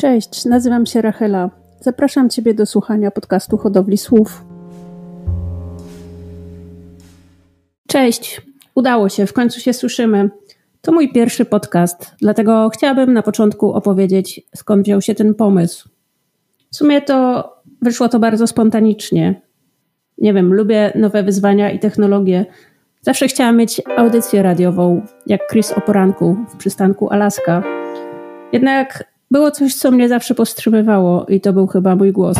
Cześć, nazywam się Rachela. Zapraszam Ciebie do słuchania podcastu Hodowli Słów. Cześć, udało się, w końcu się słyszymy. To mój pierwszy podcast, dlatego chciałabym na początku opowiedzieć, skąd wziął się ten pomysł. W sumie to wyszło to bardzo spontanicznie. Nie wiem, lubię nowe wyzwania i technologie. Zawsze chciałam mieć audycję radiową, jak Chris o poranku w przystanku Alaska. Jednak było coś, co mnie zawsze powstrzymywało i to był chyba mój głos.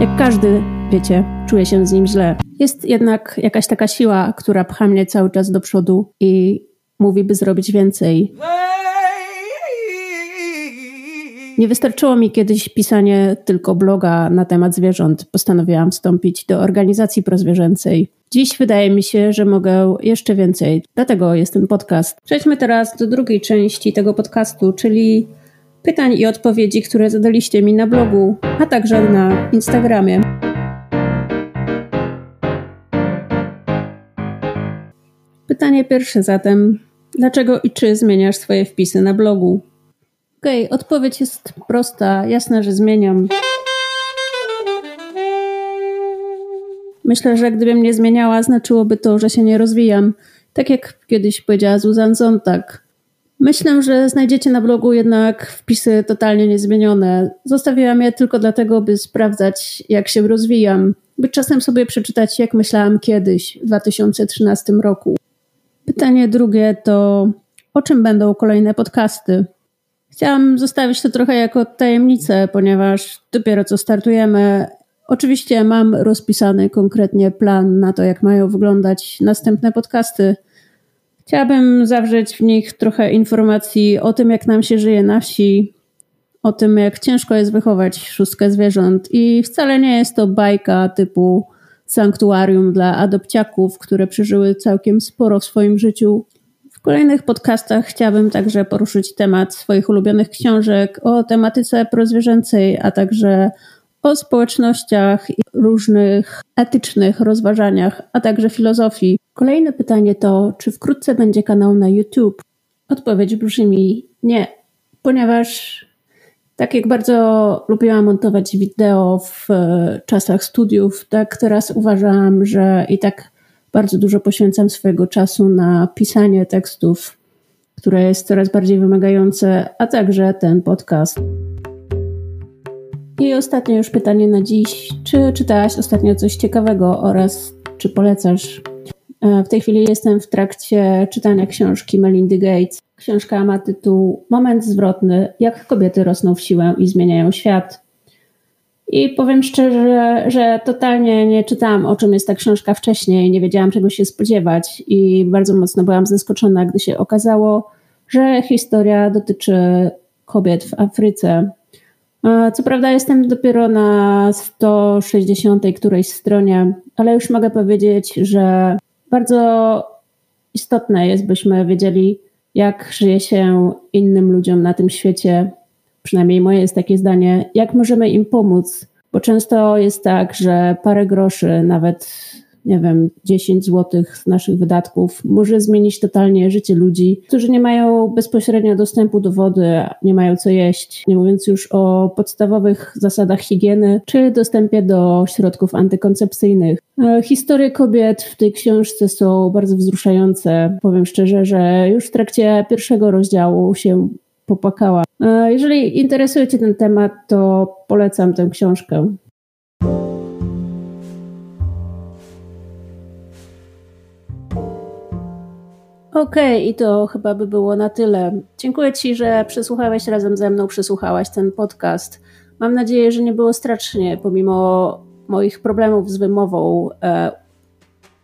Jak każdy, wiecie, czuję się z nim źle. Jest jednak jakaś taka siła, która pcha mnie cały czas do przodu i mówi, by zrobić więcej. Nie wystarczyło mi kiedyś pisanie tylko bloga na temat zwierząt. Postanowiłam wstąpić do organizacji prozwierzęcej. Dziś wydaje mi się, że mogę jeszcze więcej, dlatego jest ten podcast. Przejdźmy teraz do drugiej części tego podcastu, czyli pytań i odpowiedzi, które zadaliście mi na blogu, a także na Instagramie. Pytanie pierwsze zatem: dlaczego i czy zmieniasz swoje wpisy na blogu? Okej, okay, odpowiedź jest prosta, jasna, że zmieniam. Myślę, że gdybym nie zmieniała, znaczyłoby to, że się nie rozwijam. Tak jak kiedyś powiedziała Zuzan Zontag. Myślę, że znajdziecie na blogu jednak wpisy totalnie niezmienione. Zostawiłam je tylko dlatego, by sprawdzać, jak się rozwijam, by czasem sobie przeczytać, jak myślałam kiedyś, w 2013 roku. Pytanie drugie to, o czym będą kolejne podcasty? Chciałam zostawić to trochę jako tajemnicę, ponieważ dopiero co startujemy. Oczywiście mam rozpisany konkretnie plan na to, jak mają wyglądać następne podcasty. Chciałabym zawrzeć w nich trochę informacji o tym, jak nam się żyje na wsi, o tym, jak ciężko jest wychować szóstkę zwierząt. I wcale nie jest to bajka typu sanktuarium dla adopciaków, które przeżyły całkiem sporo w swoim życiu. W kolejnych podcastach chciałabym także poruszyć temat swoich ulubionych książek o tematyce prozwierzęcej, a także o społecznościach i różnych etycznych rozważaniach, a także filozofii. Kolejne pytanie to, czy wkrótce będzie kanał na YouTube? Odpowiedź brzmi nie, ponieważ tak jak bardzo lubiłam montować wideo w e, czasach studiów, tak teraz uważam, że i tak bardzo dużo poświęcam swojego czasu na pisanie tekstów, które jest coraz bardziej wymagające, a także ten podcast. I ostatnie już pytanie na dziś. Czy czytałaś ostatnio coś ciekawego oraz czy polecasz? E, w tej chwili jestem w trakcie czytania książki Melindy Gates. Książka ma tytuł Moment zwrotny: Jak kobiety rosną w siłę i zmieniają świat. I powiem szczerze, że totalnie nie czytałam o czym jest ta książka wcześniej, nie wiedziałam czego się spodziewać i bardzo mocno byłam zaskoczona, gdy się okazało, że historia dotyczy kobiet w Afryce. Co prawda jestem dopiero na 160 którejś stronie, ale już mogę powiedzieć, że bardzo istotne jest, byśmy wiedzieli, jak żyje się innym ludziom na tym świecie. Przynajmniej moje jest takie zdanie, jak możemy im pomóc, bo często jest tak, że parę groszy, nawet nie wiem, 10 zł z naszych wydatków może zmienić totalnie życie ludzi, którzy nie mają bezpośrednio dostępu do wody, nie mają co jeść, nie mówiąc już o podstawowych zasadach higieny czy dostępie do środków antykoncepcyjnych. E, historie kobiet w tej książce są bardzo wzruszające. Powiem szczerze, że już w trakcie pierwszego rozdziału się popłakała. E, jeżeli interesuje Cię ten temat, to polecam tę książkę. Okej, okay, i to chyba by było na tyle. Dziękuję Ci, że przesłuchałeś razem ze mną, przesłuchałaś ten podcast. Mam nadzieję, że nie było strasznie, pomimo moich problemów z wymową e,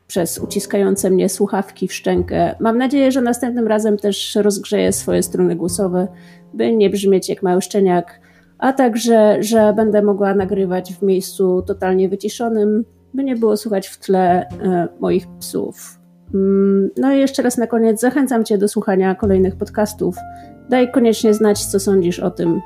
przez uciskające mnie słuchawki w szczękę. Mam nadzieję, że następnym razem też rozgrzeję swoje struny głosowe, by nie brzmieć jak mały szczeniak, a także, że będę mogła nagrywać w miejscu totalnie wyciszonym, by nie było słuchać w tle e, moich psów. Mm, no i jeszcze raz na koniec zachęcam Cię do słuchania kolejnych podcastów. Daj koniecznie znać, co sądzisz o tym.